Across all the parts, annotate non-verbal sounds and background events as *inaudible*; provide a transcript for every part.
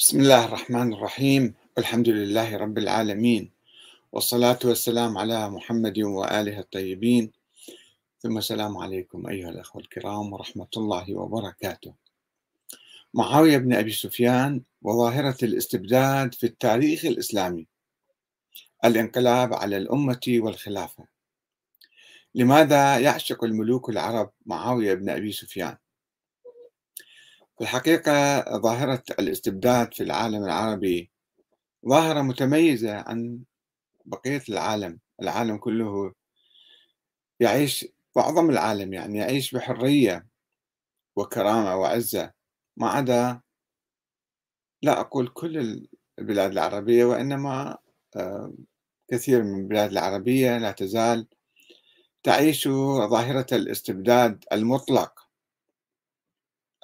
بسم الله الرحمن الرحيم. والحمد لله رب العالمين. والصلاة والسلام على محمد وآله الطيبين. ثم السلام عليكم أيها الأخوة الكرام ورحمة الله وبركاته. معاوية بن أبي سفيان وظاهرة الاستبداد في التاريخ الإسلامي. الانقلاب على الأمة والخلافة. لماذا يعشق الملوك العرب معاوية بن أبي سفيان؟ في الحقيقة ظاهرة الاستبداد في العالم العربي ظاهرة متميزة عن بقية العالم العالم كله يعيش معظم العالم يعني يعيش بحرية وكرامة وعزة. ما عدا لا أقول كل البلاد العربية وإنما آه، كثير من البلاد العربية لا تزال تعيش ظاهرة الاستبداد المطلق.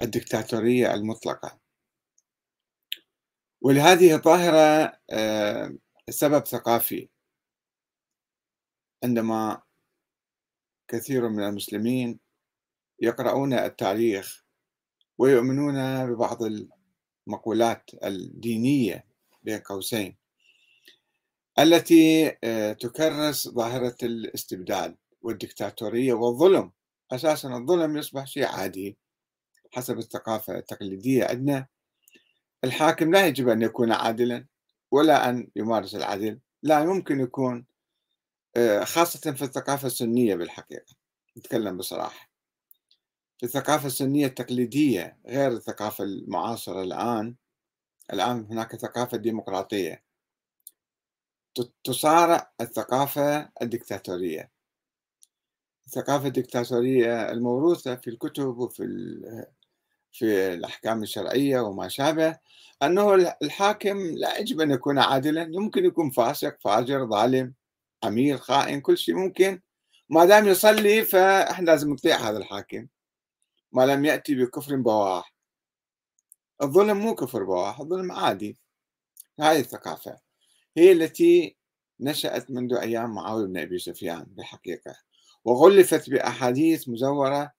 الدكتاتورية المطلقة. ولهذه الظاهرة آه، سبب ثقافي. عندما كثير من المسلمين يقرؤون التاريخ ويؤمنون ببعض المقولات الدينية بين قوسين التي آه، تكرس ظاهرة الاستبداد والدكتاتورية والظلم. أساسا الظلم يصبح شيء عادي. حسب الثقافة التقليدية عندنا. الحاكم لا يجب أن يكون عادلا ولا أن يمارس العدل. لا يمكن يكون آه، خاصة في الثقافة السنية بالحقيقة. نتكلم بصراحة. في الثقافة السنية التقليدية غير الثقافة المعاصرة الآن الآن هناك ثقافة ديمقراطية. تصارع الثقافة الدكتاتورية. الثقافة الدكتاتورية الموروثة في الكتب وفي في الأحكام الشرعية وما شابه أنه الحاكم لا يجب أن يكون عادلا يمكن يكون فاسق فاجر ظالم أمير خائن كل شيء ممكن. ما دام يصلي فإحنا لازم نطيع هذا الحاكم. ما لم يأتي بكفر بواح. الظلم مو كفر بواح الظلم عادي. هذه الثقافة. هي التي نشأت منذ أيام معاوية بن أبي سفيان بالحقيقة وغلفت بأحاديث مزورة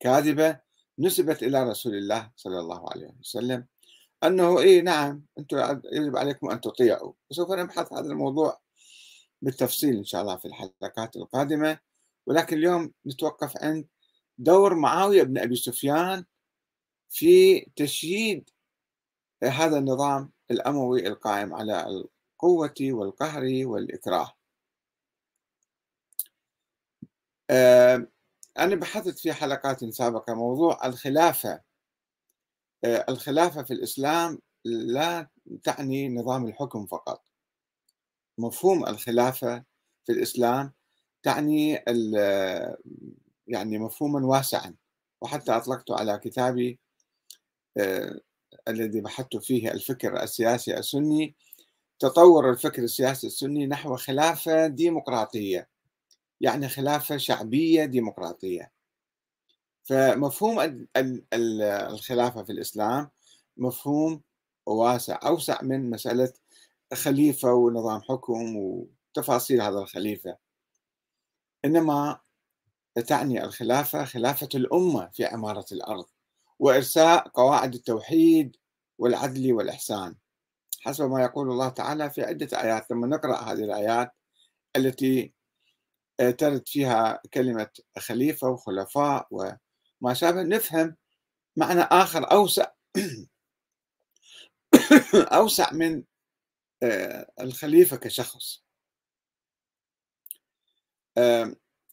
كاذبة نسبت إلى رسول الله صلى الله عليه وسلم أنه إيه نعم أنتم يجب عليكم أن تطيعوا. وسوف نبحث هذا الموضوع بالتفصيل إن شاء الله في الحلقات القادمة. ولكن اليوم نتوقف عند دور معاوية بن أبي سفيان في تشييد هذا النظام الأموي القائم على القوة والقهر والإكراه. أنا بحثت في حلقات سابقة موضوع الخلافة. آه، الخلافة في الإسلام لا تعني نظام الحكم فقط. مفهوم الخلافة في الإسلام تعني يعني مفهوما واسعا وحتى أطلقت على كتابي آه، الذي بحثت فيه الفكر السياسي السني. تطور الفكر السياسي السني نحو خلافة ديمقراطية. يعني خلافة شعبية ديمقراطية. فمفهوم الخلافة في الإسلام مفهوم واسع أوسع من مسألة خليفة ونظام حكم وتفاصيل هذا الخليفة. إنما تعني الخلافة خلافة الأمة في عمارة الأرض وإرساء قواعد التوحيد والعدل والإحسان. حسب ما يقول الله تعالى في عدة آيات لما نقرأ هذه الآيات التي ترد فيها كلمة خليفة وخلفاء وما شابه. نفهم معنى آخر أوسع *coughs* أوسع من آه، الخليفة كشخص.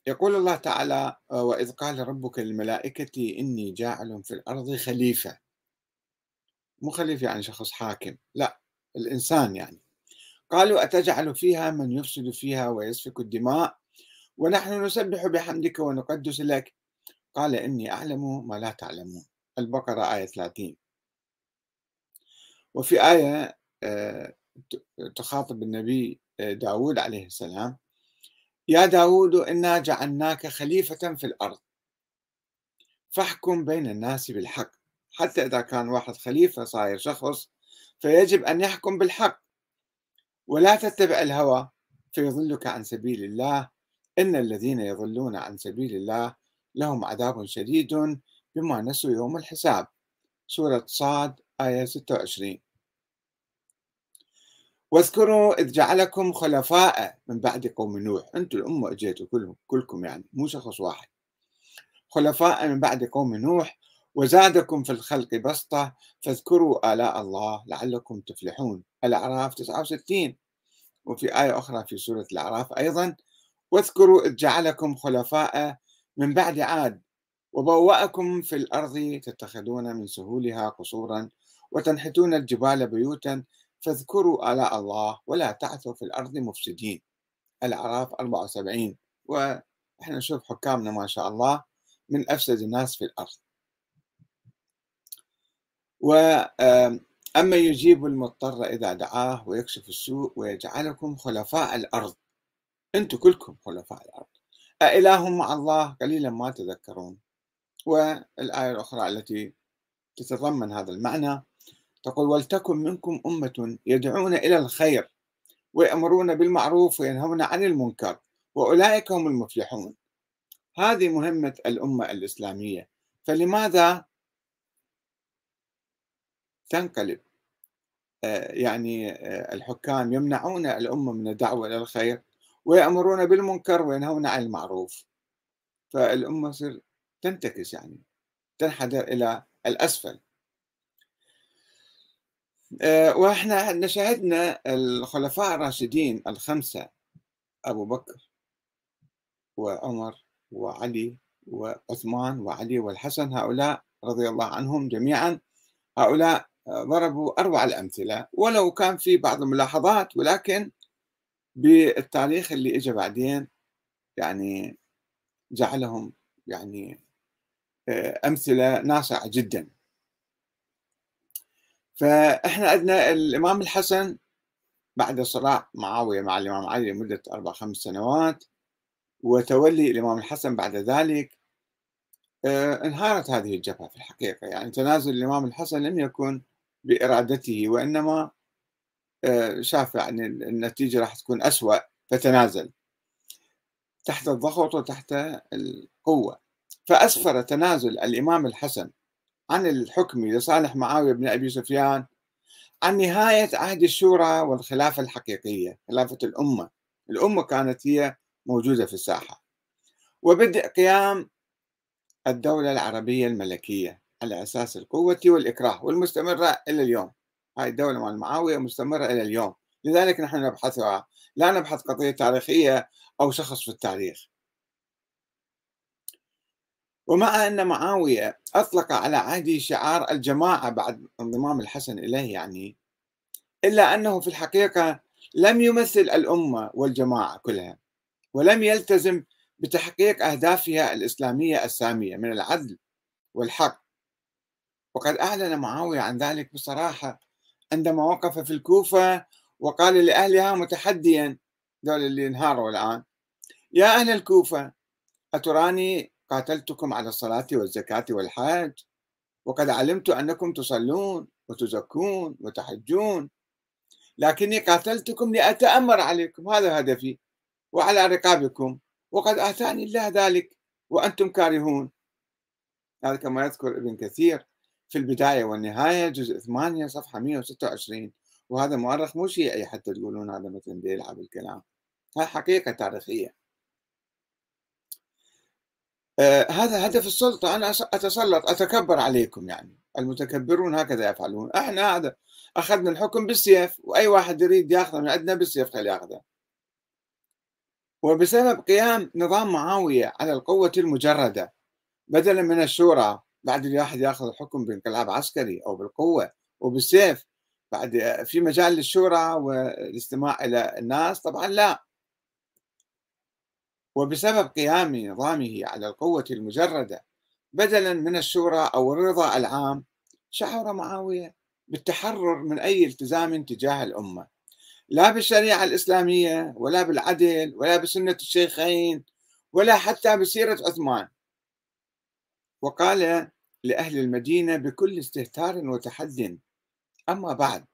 يقول الله تعالى وإذ قال ربك للملائكة إني جاعل في الأرض خليفة. مو خليفة يعني شخص حاكم لا الإنسان يعني. قالوا أتجعل فيها من يفسد فيها ويسفك الدماء؟ ونحن نسبح بحمدك ونقدس لك. قال إني أعلم ما لا تعلمون البقرة آية 30 وفي آية آه، تخاطب النبي آه، داود عليه السلام. يا داود إنا جعلناك خليفة في الأرض. فاحكم بين الناس بالحق. حتى إذا كان واحد خليفة صاير شخص فيجب أن يحكم بالحق. ولا تتبع الهوى فيضلك عن سبيل الله. إن الذين يضلون عن سبيل الله لهم عذاب شديد بما نسوا يوم الحساب. سورة صاد آية 26 واذكروا إذ جعلكم خلفاء من بعد قوم نوح. أنتم الأمة أجيتوا كلهم كلكم يعني مو شخص واحد. خلفاء من بعد قوم نوح وزادكم في الخلق بسطة فاذكروا آلاء الله لعلكم تفلحون. الأعراف 69 وفي آية أخرى في سورة الأعراف أيضا واذكروا إذ جعلكم خلفاء من بعد عاد وبوأكم في الأرض تتخذون من سهولها قصورا وتنحتون الجبال بيوتا فاذكروا آلاء الله ولا تعثوا في الأرض مفسدين. الأعراف 74 وإحنا نشوف حكامنا ما شاء الله من أفسد الناس في الأرض. وأما يجيب المضطر إذا دعاه ويكشف السوء ويجعلكم خلفاء الأرض. أنتم كلكم خلفاء الأرض. أإله مع الله قليلا ما تذكرون. والآية الأخرى التي تتضمن هذا المعنى تقول ولتكن منكم أمة يدعون إلى الخير ويأمرون بالمعروف وينهون عن المنكر وأولئك هم المفلحون. هذه مهمة الأمة الإسلامية. فلماذا تنقلب؟ آه، يعني آه، الحكام يمنعون الأمة من الدعوة إلى الخير؟ ويأمرون بالمنكر وينهون عن المعروف. فالأمة تصير تنتكس يعني تنحدر إلى الأسفل. آه، وإحنا شاهدنا الخلفاء الراشدين الخمسة أبو بكر وعمر وعلي وعثمان وعلي والحسن هؤلاء رضي الله عنهم جميعا هؤلاء ضربوا أروع الأمثلة. ولو كان في بعض الملاحظات ولكن بالتاريخ اللي اجى بعدين يعني جعلهم يعني آه، أمثلة ناصعة جدا. فإحنا عندنا الإمام الحسن بعد صراع معاوية مع الإمام علي لمدة أربع خمس سنوات وتولي الإمام الحسن بعد ذلك آه، انهارت هذه الجبهة في الحقيقة. يعني تنازل الإمام الحسن لم يكن بإرادته وإنما آه، شاف يعني النتيجة راح تكون أسوأ فتنازل. تحت الضغط وتحت القوة. فأسفر تنازل الإمام الحسن عن الحكم لصالح معاوية بن أبي سفيان عن نهاية عهد الشورى والخلافة الحقيقية خلافة الأمة. الأمة كانت هي موجودة في الساحة. وبدء قيام الدولة العربية الملكية على أساس القوة والإكراه والمستمرة إلى اليوم. هاي الدولة مال معاوية مستمرة إلى اليوم. لذلك نحن نبحثها لا نبحث قضية تاريخية أو شخص في التاريخ. ومع أن معاوية أطلق على عهده شعار الجماعة بعد انضمام الحسن إليه يعني إلا أنه في الحقيقة لم يمثل الأمة والجماعة كلها ولم يلتزم بتحقيق أهدافها الإسلامية السامية من العدل والحق. وقد أعلن معاوية عن ذلك بصراحة عندما وقف في الكوفة وقال لأهلها متحديا دول اللي انهاروا الآن. يا أهل الكوفة أتراني قاتلتكم على الصلاة والزكاة والحج؟ وقد علمت أنكم تصلون وتزكون وتحجون لكني قاتلتكم لأتأمر عليكم. هذا هدفي وعلى رقابكم. وقد آتاني الله ذلك وأنتم كارهون. هذا كما يذكر ابن كثير. في البداية والنهاية جزء 8 صفحة 126 وهذا مؤرخ مو شيعي حتى تقولون هذا مثلا بيلعب الكلام. هاي حقيقة تاريخية. آه هذا هدف السلطة. أنا أتسلط أتكبر عليكم يعني. المتكبرون هكذا يفعلون. إحنا هذا أخذنا الحكم بالسيف وأي واحد يريد ياخذه من عندنا بالسيف خليه ياخذه. وبسبب قيام نظام معاوية على القوة المجردة بدلا من الشورى بعد الواحد ياخذ الحكم بانقلاب عسكري أو بالقوة وبالسيف بعد في مجال للشورى والاستماع إلى الناس طبعا لا. وبسبب قيام نظامه على القوة المجردة بدلا من الشورى أو الرضا العام شعر معاوية بالتحرر من أي التزام تجاه الأمة. لا بالشريعة الإسلامية ولا بالعدل ولا بسنة الشيخين ولا حتى بسيرة عثمان. وقال لأهل المدينة بكل استهتار وتحد. أما بعد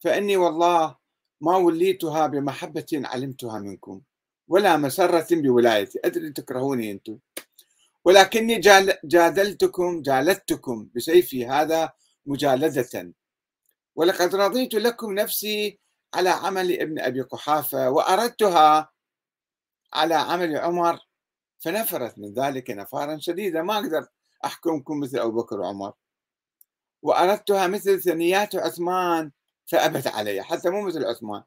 فإني والله ما وليتها بمحبة علمتها منكم ولا مسرة بولايتي. أدري تكرهوني أنتم. ولكني جادلتكم جالدتكم بسيفي هذا مجالدة. ولقد رضيت لكم نفسي على عمل ابن أبي قحافة وأردتها على عمل عمر فنفرت من ذلك نفارا شديدا. ما أقدر أحكمكم مثل أبو بكر وعمر. وأردتها مثل ثنيات عثمان فأبت علي حتى مو مثل عثمان.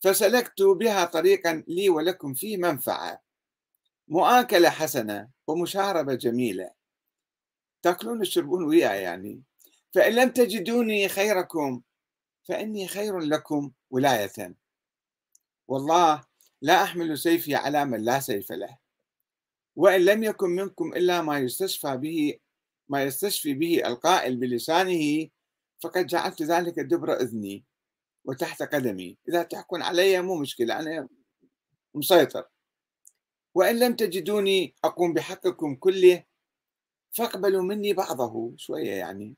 فسلكت بها طريقا لي ولكم فيه منفعة. مؤاكلة حسنة ومشاربة جميلة. تأكلون وتشربون وياي يعني. فإن لم تجدوني خيركم فإني خير لكم ولاية. والله لا أحمل سيفي على من لا سيف له. وإن لم يكن منكم إلا ما يستشفى به ما يستشفي به القائل بلسانه فقد جعلت ذلك دبر إذني وتحت قدمي. إذا تحكون علي مو مشكلة أنا مسيطر. وإن لم تجدوني أقوم بحقكم كله فاقبلوا مني بعضه شوية يعني.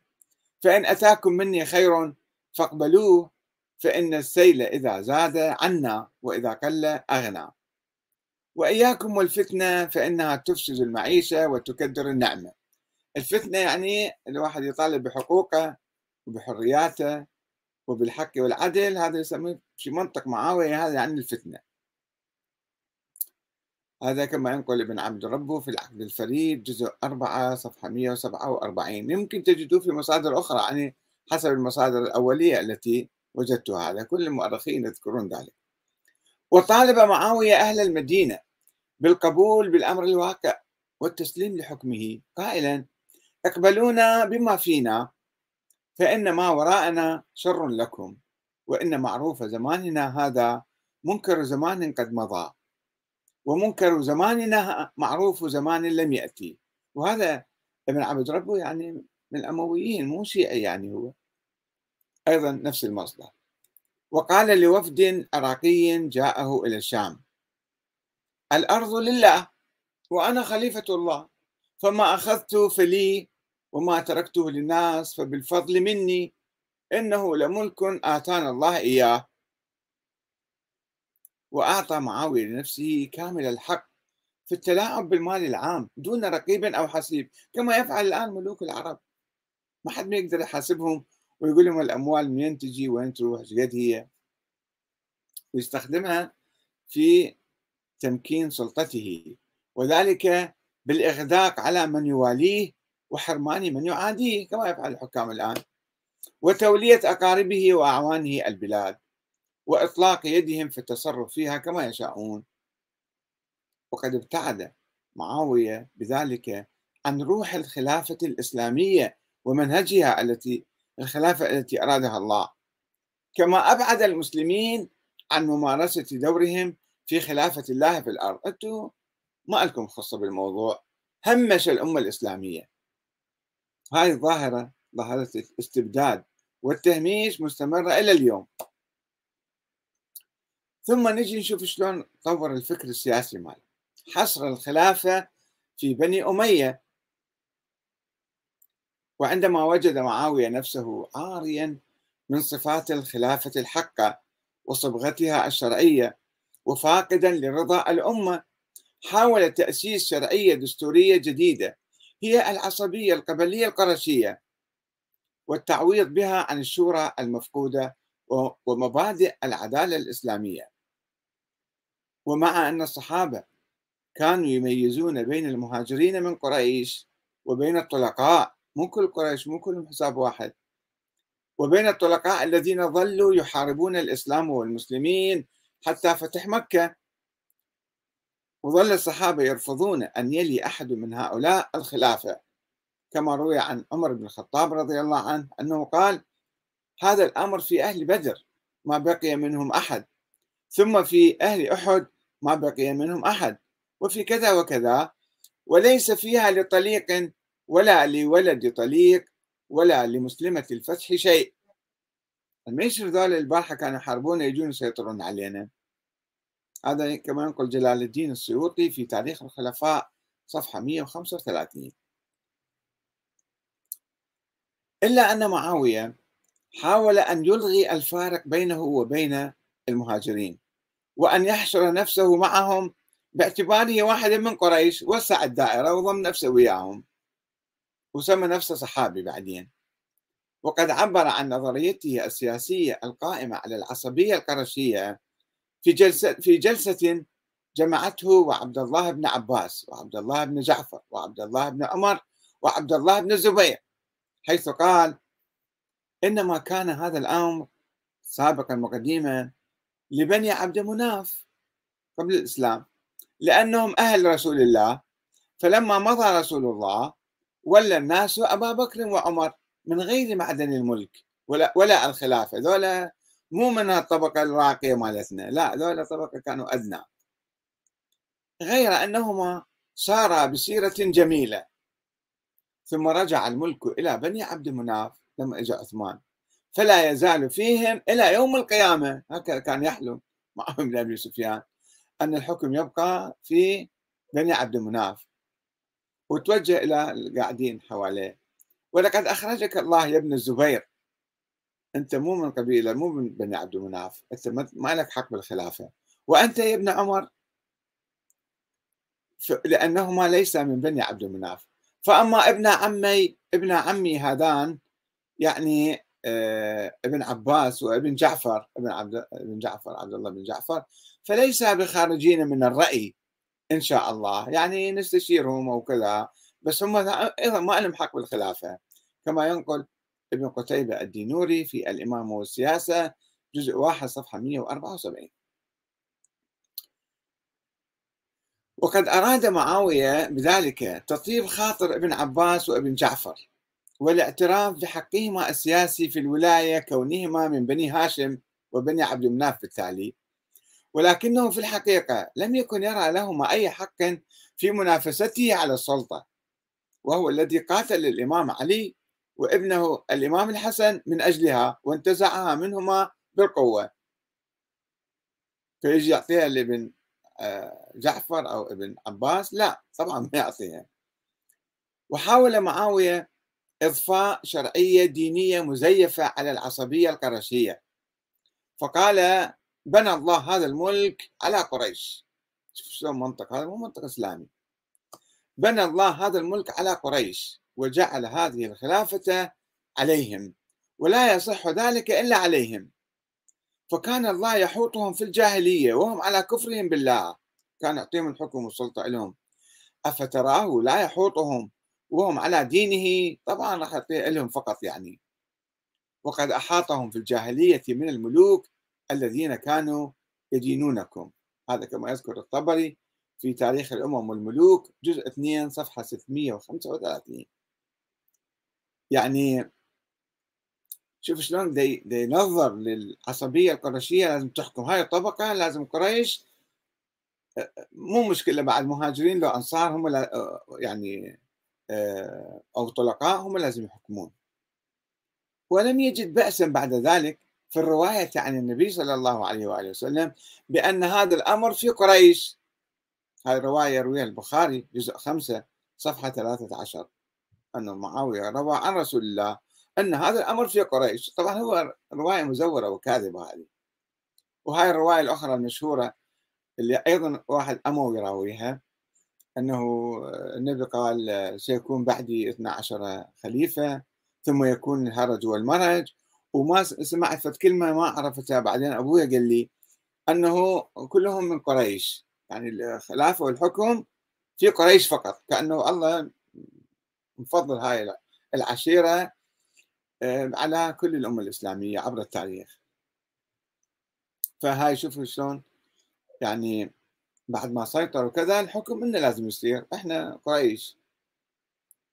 فإن أتاكم مني خير فاقبلوه فإن السيل إذا زاد عنا وإذا قل أغنى. وإياكم والفتنة فإنها تفسد المعيشة وتكدر النعمة. الفتنة يعني الواحد يطالب بحقوقه وبحرياته وبالحق والعدل هذا يسميه في منطق معاوية هذا يعني الفتنة. هذا كما ينقل ابن عبد ربه في العقد الفريد جزء 4 صفحة 147 يمكن تجدوه في مصادر أخرى يعني حسب المصادر الأولية التي وجدتها. هذا كل المؤرخين يذكرون ذلك. وطالب معاوية أهل المدينة بالقبول بالأمر الواقع والتسليم لحكمه. قائلا اقبلونا بما فينا فإن ما وراءنا شر لكم وإن معروف زماننا هذا منكر زمان قد مضى ومنكر زماننا معروف زمان لم يأتي. وهذا ابن عبد ربه يعني من الأمويين مو شيعي يعني هو. أيضا نفس المصدر. وقال لوفد عراقي جاءه إلى الشام الأرض لله وأنا خليفة الله فما أخذت فلي وما تركته للناس فبالفضل مني إنه لملك آتانا الله إياه. وأعطى معاوية لنفسه كامل الحق في التلاعب بالمال العام دون رقيب أو حسيب كما يفعل الآن ملوك العرب. ما حد ما يقدر يحاسبهم ويقول لهم الأموال منين تجي؟ وين تروح؟ قد هي؟ ويستخدمها في تمكين سلطته. وذلك بالإغداق على من يواليه وحرمان من يعاديه كما يفعل الحكام الآن. وتولية أقاربه وأعوانه البلاد. وإطلاق يدهم في التصرف فيها كما يشاءون. وقد ابتعد معاوية بذلك عن روح الخلافة الإسلامية ومنهجها التي الخلافة التي أرادها الله. كما أبعد المسلمين عن ممارسة دورهم في خلافة الله في الأرض. أنتم ما لكم خصة بالموضوع. همش الأمة الإسلامية. هاي ظاهرة ظاهرة الاستبداد والتهميش مستمرة إلى اليوم. ثم نجي نشوف شلون طور الفكر السياسي ماله حصر الخلافة في بني أمية. وعندما وجد معاوية نفسه عاريا من صفات الخلافة الحقة وصبغتها الشرعية وفاقدا لرضا الأمة حاول تأسيس شرعية دستورية جديدة هي العصبية القبلية القرشية والتعويض بها عن الشورى المفقودة ومبادئ العدالة الإسلامية. ومع أن الصحابة كانوا يميزون بين المهاجرين من قريش وبين الطلقاء مو كل قريش مو كلهم حساب واحد. وبين الطلقاء الذين ظلوا يحاربون الإسلام والمسلمين حتى فتح مكة. وظل الصحابة يرفضون أن يلي أحد من هؤلاء الخلافة كما روي عن عمر بن الخطاب رضي الله عنه أنه قال هذا الأمر في أهل بدر ما بقي منهم أحد. ثم في أهل أحد ما بقي منهم أحد. وفي كذا وكذا وليس فيها لطليق ولا لولد طليق ولا لمسلمة الفتح شيء. الميشر ذول البارحة كانوا يحاربون يجون يسيطرون علينا. هذا كما ينقل جلال الدين السيوطي في تاريخ الخلفاء صفحة 135 إلا أن معاوية حاول أن يلغي الفارق بينه وبين المهاجرين وأن يحشر نفسه معهم باعتباره واحدا من قريش وسع الدائرة وضم نفسه وياهم. وسمى نفسه صحابي بعدين. وقد عبر عن نظريته السياسية القائمة على العصبية القرشية في جلسة في جلسة جمعته وعبد الله بن عباس وعبد الله بن جعفر وعبد الله بن عمر وعبد الله بن الزبير حيث قال إنما كان هذا الأمر سابقا وقديما لبني عبد مناف قبل الإسلام لأنهم أهل رسول الله فلما مضى رسول الله ولى الناس ابا بكر وعمر من غير معدن الملك ولا ولا الخلافة ذولا مو من الطبقة الراقية مالتنا لا ذولا طبقة كانوا ادنى غير أنهما سارا بسيرة جميلة. ثم رجع الملك إلى بني عبد مناف لما اجى عثمان. فلا يزال فيهم إلى يوم القيامة هكذا كان يحلم معهم ابي سفيان أن الحكم يبقى في بني عبد مناف وتوجه إلى القاعدين حواليه. ولقد اخرجك الله يا ابن الزبير. أنت مو من قبيلة مو من بني عبد مناف أنت ما لك حق بالخلافة. وأنت يا ابن عمر؟ لانهما ليس من بني عبد مناف فأما ابن عمي ابن عمي هذان يعني آه، ابن عباس وابن جعفر ابن عبد ابن جعفر عبد الله بن جعفر فليس بخارجين من الرأي إن شاء الله. يعني نستشيرهم وكذا بس هم أيضا ما لهم حق بالخلافة. كما ينقل ابن قتيبة الدينوري في الإمامة والسياسة جزء واحد صفحة 174 وقد أراد معاوية بذلك تطيب خاطر ابن عباس وابن جعفر والاعتراف بحقهما السياسي في الولاية كونهما من بني هاشم وبني عبد مناف بالتالي. ولكنه في الحقيقة لم يكن يرى لهما أي حق في منافسته على السلطة وهو الذي قاتل الإمام علي وابنه الإمام الحسن من أجلها وانتزعها منهما بالقوة. فيجي يعطيها لابن آه، جعفر أو ابن عباس؟ لا طبعا ما يعطيها. وحاول معاوية إضفاء شرعية دينية مزيفة على العصبية القرشية. فقال بنى الله هذا الملك على قريش. شلون منطق هذا؟ مو منطق إسلامي. بنى الله هذا الملك على قريش وجعل هذه الخلافة عليهم ولا يصح ذلك إلا عليهم. فكان الله يحوطهم في الجاهلية وهم على كفرهم بالله. كان يعطيهم الحكم والسلطة لهم. أفتراه لا يحوطهم وهم على دينه؟ طبعا راح يعطيه لهم فقط يعني. وقد أحاطهم في الجاهلية من الملوك الذين كانوا يدينونكم. هذا كما يذكر الطبري في تاريخ الأمم والملوك جزء 2 صفحة 635 يعني شوف شلون دي, دي نظر للعصبية القرشية لازم تحكم. هاي الطبقة لازم قريش مو مشكلة بعد مهاجرين لو أنصار هم يعني أو طلقاء هم لازم يحكمون. ولم يجد بأسا بعد ذلك في الرواية عن النبي صلى الله عليه وآله وسلم بأن هذا الأمر في قريش. هذه الرواية يرويها البخاري جزء خمسة صفحة 13 أن معاوية روى عن رسول الله أن هذا الأمر في قريش. طبعا هو رواية مزورة وكاذبة هذه. وهاي الرواية الأخرى المشهورة اللي أيضا واحد أموي يراويها أنه النبي قال سيكون بعدي 12 خليفة ثم يكون الهرج والمرج وما سمعت فت كلمة ما عرفتها. بعدين أبويا قال لي أنه كلهم من قريش. يعني الخلافة والحكم في قريش فقط. كأنه الله مفضل هاي العشيرة آه، على كل الأمة الإسلامية عبر التاريخ. فهاي شوفوا شلون يعني بعد ما سيطر وكذا الحكم منه لازم يصير. إحنا قريش.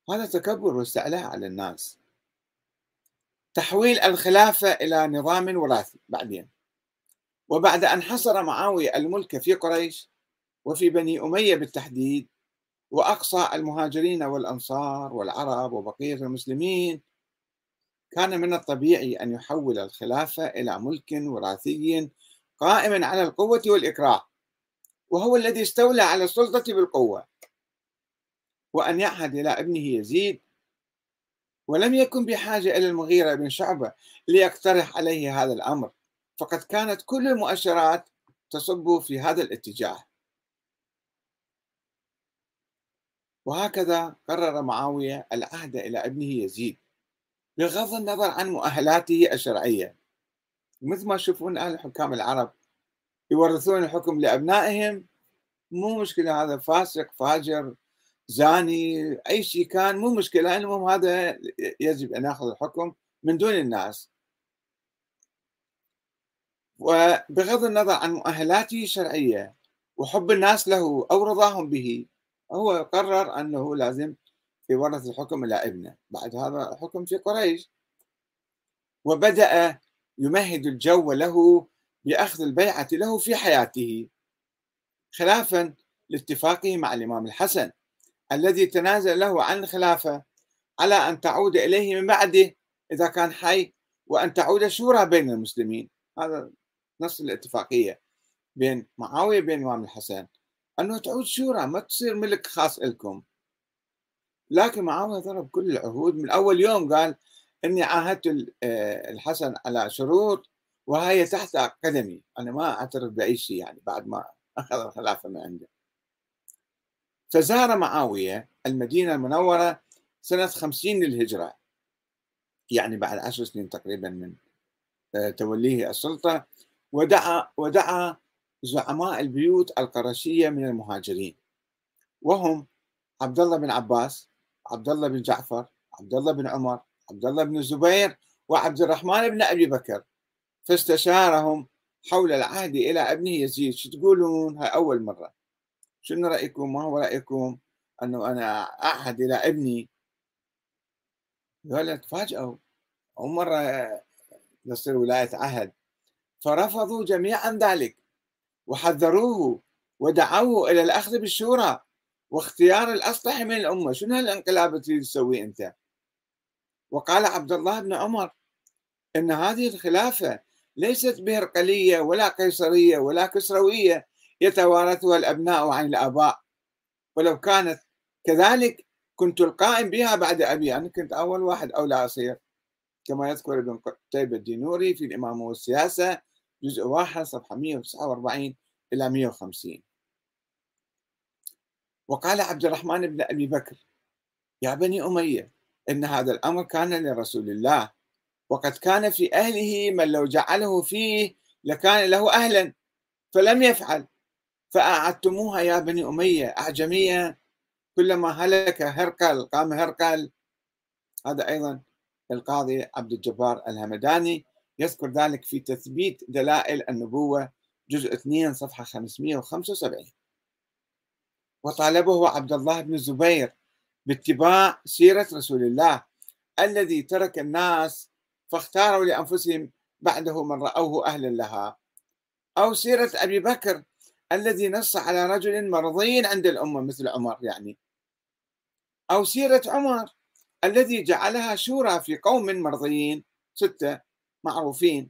هذا تكبر واستعلاء على الناس. تحويل الخلافة إلى نظام وراثي بعدين. وبعد أن حصر معاوية الملك في قريش وفي بني أمية بالتحديد وأقصى المهاجرين والأنصار والعرب وبقية المسلمين كان من الطبيعي أن يحول الخلافة إلى ملك وراثي قائم على القوة والإكراه وهو الذي استولى على السلطة بالقوة. وأن يعهد إلى ابنه يزيد ولم يكن بحاجة إلى المغيرة بن شعبة ليقترح عليه هذا الأمر فقد كانت كل المؤشرات تصب في هذا الاتجاه. وهكذا قرر معاوية العهد إلى ابنه يزيد بغض النظر عن مؤهلاته الشرعية. مثل ما تشوفون أهل الحكام العرب يورثون الحكم لأبنائهم. مو مشكلة هذا فاسق فاجر زاني أي شيء كان مو مشكلة المهم هذا يجب أن يأخذ الحكم من دون الناس. وبغض النظر عن مؤهلاته الشرعية وحب الناس له أو رضاهم به هو قرر أنه لازم يورث الحكم إلى ابنه. بعد هذا حكم في قريش. وبدأ يمهد الجو له بأخذ البيعة له في حياته خلافا لاتفاقه مع الإمام الحسن. الذي تنازل له عن الخلافة على أن تعود إليه من بعده إذا كان حي وأن تعود شورى بين المسلمين. هذا نص الاتفاقية بين معاوية وبين الإمام الحسن. أنه تعود شورى ما تصير ملك خاص لكم لكن معاوية ضرب كل العهود. من أول يوم قال إني عاهدت آه، الحسن على شروط وهي تحت قدمي أنا ما أعترف بأي شيء يعني بعد ما *laughs* أخذ الخلافة من عنده. فزار معاوية المدينة المنورة سنة خمسين للهجرة. يعني بعد عشر سنين تقريبا من آه، توليه السلطة ودعا ودعا زعماء البيوت القرشية من المهاجرين. وهم عبد الله بن عباس عبد الله بن جعفر عبد الله بن عمر عبد الله بن الزبير وعبد الرحمن بن أبي بكر. فاستشارهم حول العهد إلى ابنه يزيد. شو تقولون؟ هاي أول مرة. شنو رأيكم؟ ما هو رأيكم أنه أنا أعهد إلى ابني؟ قال تفاجئوا أول مرة تصير ولاية عهد. فرفضوا جميعا ذلك وحذروه ودعوه إلى الأخذ بالشورى واختيار الأصلح من الأمة. شنو هالانقلاب اللي تسويه أنت؟ وقال عبد الله بن عمر إن هذه الخلافة ليست بهرقلية ولا قيصرية ولا كسروية يتوارثها الأبناء عن الآباء. ولو كانت كذلك كنت القائم بها بعد أبي أنا كنت أول واحد اولى أصير. كما يذكر ابن قتيبة الدينوري في الامامه والسياسة جزء واحد صفحة 149 إلى 150 وقال عبد الرحمن بن أبي بكر يا بني أمية إن هذا الأمر كان لرسول الله وقد كان في أهله من لو جعله فيه لكان له أهلا فلم يفعل. فأعدتموها يا بني أمية أعجمية. كلما هلك هرقل قام هرقل. هذا أيضا القاضي عبد الجبار الهمداني يذكر ذلك في تثبيت دلائل النبوة جزء 2 صفحة 575 وطالبه عبد الله بن الزبير باتباع سيرة رسول الله الذي ترك الناس فاختاروا لأنفسهم بعده من رأوه أهلا لها. أو سيرة أبي بكر الذي نص على رجل مرضي عند الأمة مثل عمر يعني. أو سيرة عمر الذي جعلها شورى في قوم مرضيين ستة معروفين.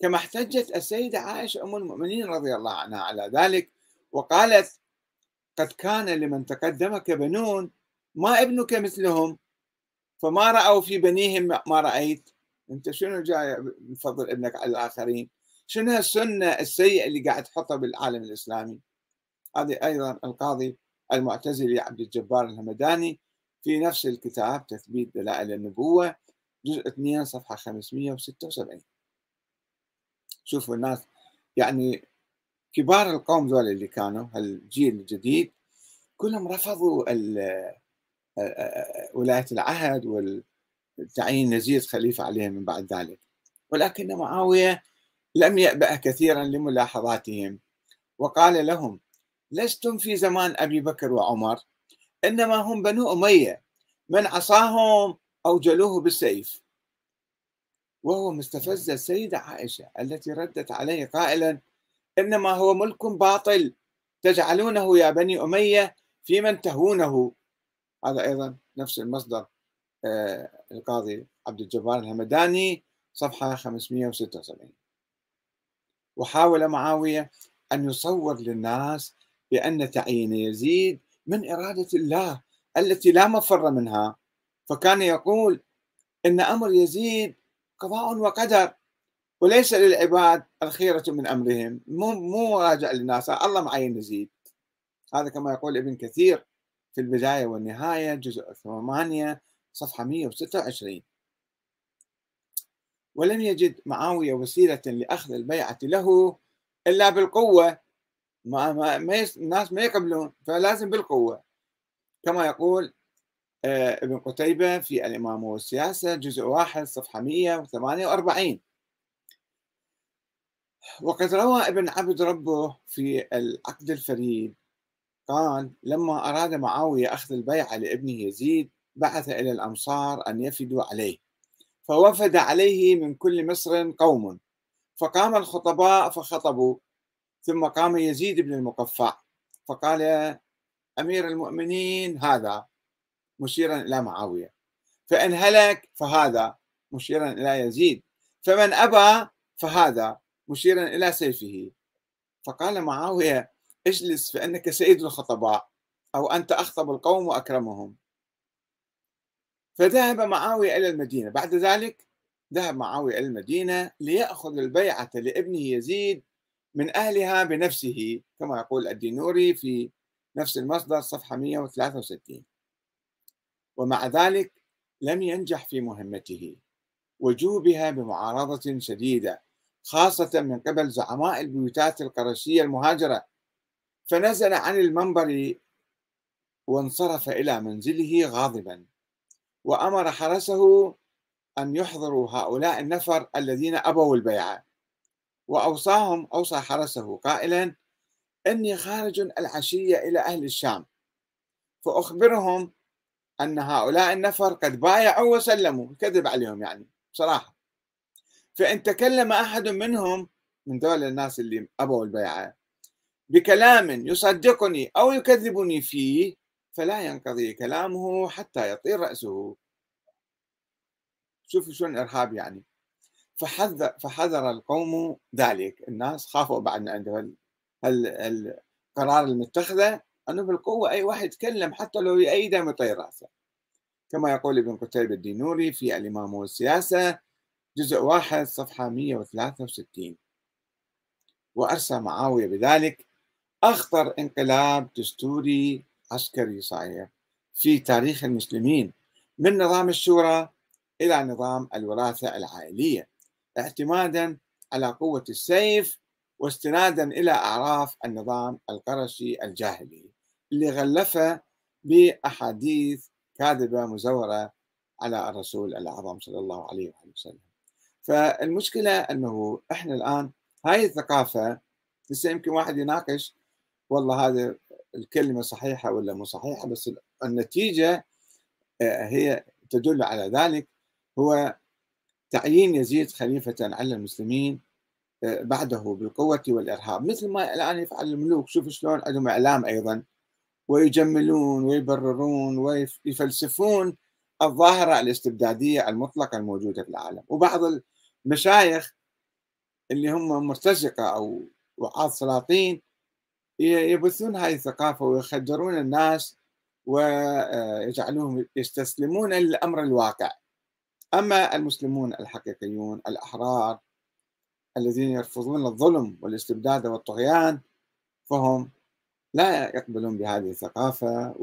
كما احتجت السيدة عائشة أم المؤمنين رضي الله عنها على ذلك وقالت قد كان لمن تقدمك بنون ما ابنك مثلهم فما رأوا في بنيهم ما رأيت. أنت شنو جاي بفضل ابنك على الآخرين؟ شنو هالسنة السيئة اللي قاعد تحطها بالعالم الإسلامي؟ هذه أيضا القاضي المعتزلي عبد الجبار الهمداني في نفس الكتاب تثبيت دلائل النبوة جزء 2 صفحة 576 شوفوا الناس يعني كبار القوم ذول اللي كانوا هالجيل الجديد كلهم رفضوا ولاية العهد والتعيين نزيد خليفة عليهم من بعد ذلك. ولكن معاوية لم يأبأ كثيرا لملاحظاتهم. وقال لهم لستم في زمان أبي بكر وعمر إنما هم بنو أمية من عصاهم أوجلوه بالسيف. وهو مستفز السيدة عائشة التي ردت عليه قائلا إنما هو ملك باطل تجعلونه يا بني أمية في من تهونه. هذا أيضا نفس المصدر آه، القاضي عبد الجبار الهمداني صفحة 576 وحاول معاوية أن يصور للناس بأن تعيين يزيد من إرادة الله التي لا مفر منها. فكان يقول إن أمر يزيد قضاء وقدر وليس للعباد الخيرة من أمرهم. مو مو راجع للناس الله معين يزيد. هذا كما يقول ابن كثير في البداية والنهاية جزء ثمانية صفحة 126 ولم يجد معاوية وسيلة لأخذ البيعة له إلا بالقوة. ما, ما, ما الناس ما يقبلون فلازم بالقوة. كما يقول آه، ابن قتيبة في الإمامة والسياسة جزء واحد صفحة 148 وقد روى ابن عبد ربه في العقد الفريد قال لما أراد معاوية أخذ البيعة لابنه يزيد بعث إلى الأمصار أن يفدوا عليه. فوفد عليه من كل مصر قوم فقام الخطباء فخطبوا ثم قام يزيد بن المقفع فقال أمير المؤمنين هذا مشيرا إلى معاوية فإن هلك فهذا مشيرا إلى يزيد فمن أبى فهذا مشيرا إلى سيفه. فقال معاوية اجلس فإنك سيد الخطباء أو أنت أخطب القوم وأكرمهم. فذهب معاوية إلى المدينة. بعد ذلك ذهب معاوية إلى المدينة ليأخذ البيعة لابنه يزيد من أهلها بنفسه كما يقول الدينوري في نفس المصدر صفحة 163 ومع ذلك لم ينجح في مهمته وجوبها بمعارضة شديدة خاصة من قبل زعماء البيوتات القرشية المهاجرة. فنزل عن المنبر وانصرف إلى منزله غاضبا. وأمر حرسه أن يحضروا هؤلاء النفر الذين أبوا البيعة. وأوصاهم أوصى حرسه قائلا إني خارج العشية إلى أهل الشام. فأخبرهم أن هؤلاء النفر قد بايعوا وسلموا. كذب عليهم يعني بصراحة. فإن تكلم أحد منهم من دول الناس اللي أبوا البيعة بكلام يصدقني أو يكذبني فيه فلا ينقضي كلامه حتى يطير رأسه. شوفوا شلون إرهاب يعني. فحذر, فحذر القوم ذلك. الناس خافوا بعد من عنده القرار المتخذة أنه بالقوة أي واحد يتكلم حتى لو يأيده يطير رأسه. كما يقول ابن قتيبة الدينوري في الإمام والسياسة جزء واحد صفحة 163 وأرسى معاوية بذلك أخطر انقلاب دستوري عسكري صحيح. في تاريخ المسلمين من نظام الشورى إلى نظام الوراثة العائلية اعتمادا على قوة السيف واستنادا إلى أعراف النظام القرشي الجاهلي اللي غلفه بأحاديث كاذبة مزورة على الرسول الأعظم صلى الله عليه وسلم. فالمشكلة أنه إحنا الآن هاي الثقافة لسه يمكن واحد يناقش والله هذه الكلمة صحيحة ولا مو صحيحة بس النتيجة آه، هي تدل على ذلك. هو تعيين يزيد خليفة على المسلمين آه، بعده بالقوة والإرهاب. مثل ما الآن يفعل الملوك شوف شلون عندهم إعلام أيضا ويجملون ويبررون ويفلسفون الظاهرة الاستبدادية المطلقة الموجودة في العالم. وبعض المشايخ اللي هم مرتزقة أو وعاظ سلاطين يبثون هذه الثقافة ويخدرون الناس ويجعلوهم يستسلمون للأمر الواقع. أما المسلمون الحقيقيون الأحرار الذين يرفضون الظلم والاستبداد والطغيان فهم لا يقبلون بهذه الثقافة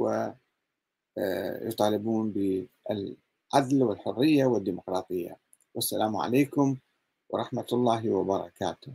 ويطالبون بالعدل والحرية والديمقراطية. والسلام عليكم ورحمة الله وبركاته.